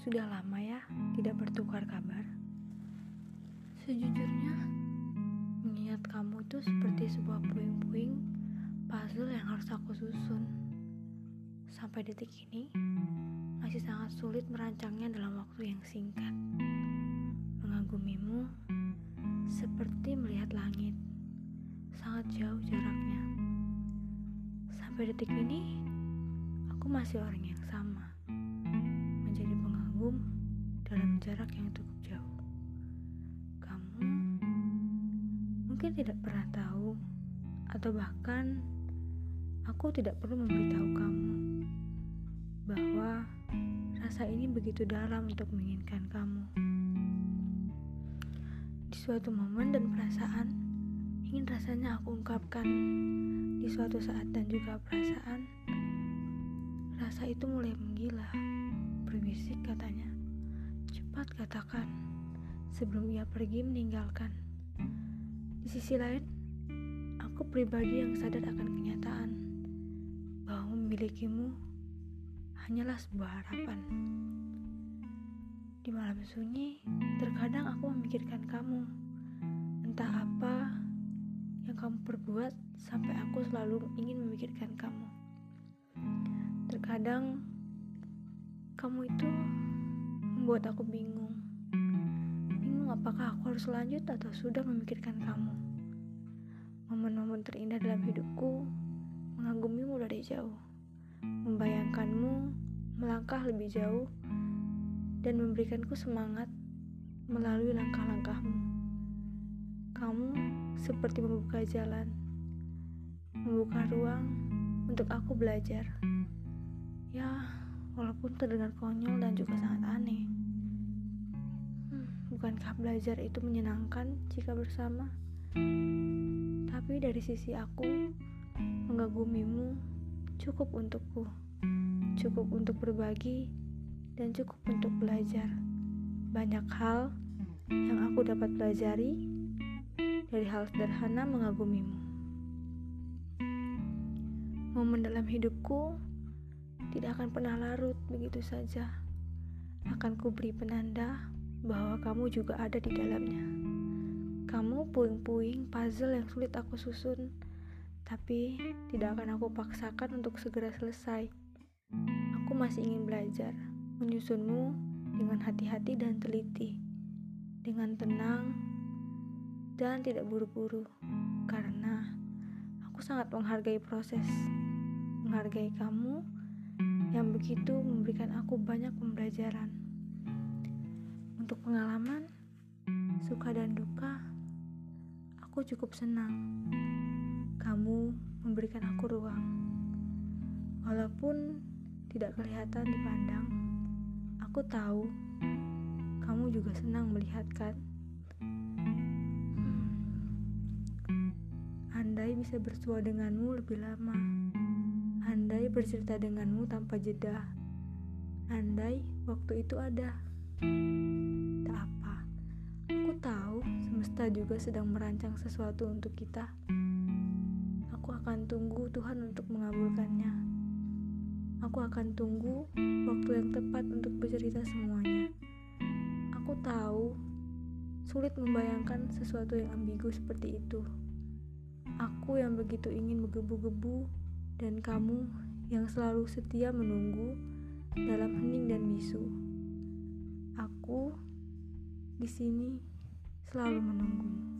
Sudah lama ya tidak bertukar kabar. Sejujurnya, mengingat kamu itu seperti sebuah puing-puing puzzle yang harus aku susun. Sampai detik ini, masih sangat sulit merancangnya dalam waktu yang singkat. Mengagumimu seperti melihat langit, sangat jauh jaraknya. Sampai detik ini, aku masih orang yang sama dalam jarak yang cukup jauh. Kamu mungkin tidak pernah tahu, atau bahkan aku tidak perlu memberitahu kamu bahwa rasa ini begitu dalam untuk menginginkan kamu. Di suatu momen dan perasaan, ingin rasanya aku ungkapkan di suatu saat dan juga perasaan, rasa itu mulai menggila berbisik katanya. Cepat katakan, sebelum ia pergi meninggalkan. Di sisi lain, aku pribadi yang sadar akan kenyataan bahwa memilikimu hanyalah sebuah harapan. Di malam sunyi, terkadang aku memikirkan kamu. Entah apa yang kamu perbuat sampai aku selalu ingin memikirkan kamu. Terkadang kamu itu membuat aku bingung. Bingung apakah aku harus lanjut atau sudah memikirkan kamu. Momen-momen terindah dalam hidupku mengagumimu dari jauh. Membayangkanmu melangkah lebih jauh dan memberikanku semangat melalui langkah-langkahmu. Kamu seperti membuka jalan, membuka ruang untuk aku belajar. Ya, walaupun terdengar konyol dan juga sangat aneh. Bukankah belajar itu menyenangkan jika bersama? Tapi dari sisi aku, mengagumimu cukup untukku, cukup untuk berbagi, dan cukup untuk belajar. Banyak hal yang aku dapat pelajari dari hal sederhana mengagumimu. Momen dalam hidupku tidak akan pernah larut begitu saja. Akan kuberi penanda bahwa kamu juga ada di dalamnya. Kamu puing-puing puzzle yang sulit aku susun, tapi tidak akan aku paksakan untuk segera selesai. Aku masih ingin belajar, menyusunmu dengan hati-hati dan teliti, dengan tenang dan tidak buru-buru, karena aku sangat menghargai proses, menghargai kamu yang begitu memberikan aku banyak pembelajaran. Untuk pengalaman, suka dan duka, aku cukup senang. Kamu memberikan aku ruang. Walaupun tidak kelihatan dipandang, aku tahu kamu juga senang melihat kan? Hmm. Andai bisa bersua denganmu lebih lama. Andai bercerita denganmu tanpa jeda. Andai waktu itu ada. Tahu semesta juga sedang merancang sesuatu untuk kita. Aku akan tunggu Tuhan untuk mengabulkannya. Aku akan tunggu waktu yang tepat untuk bercerita semuanya. Aku tahu sulit membayangkan sesuatu yang ambigu seperti itu. Aku yang begitu ingin menggebu-gebu dan kamu yang selalu setia menunggu dalam hening dan bisu. Aku di sini selalu menunggumu.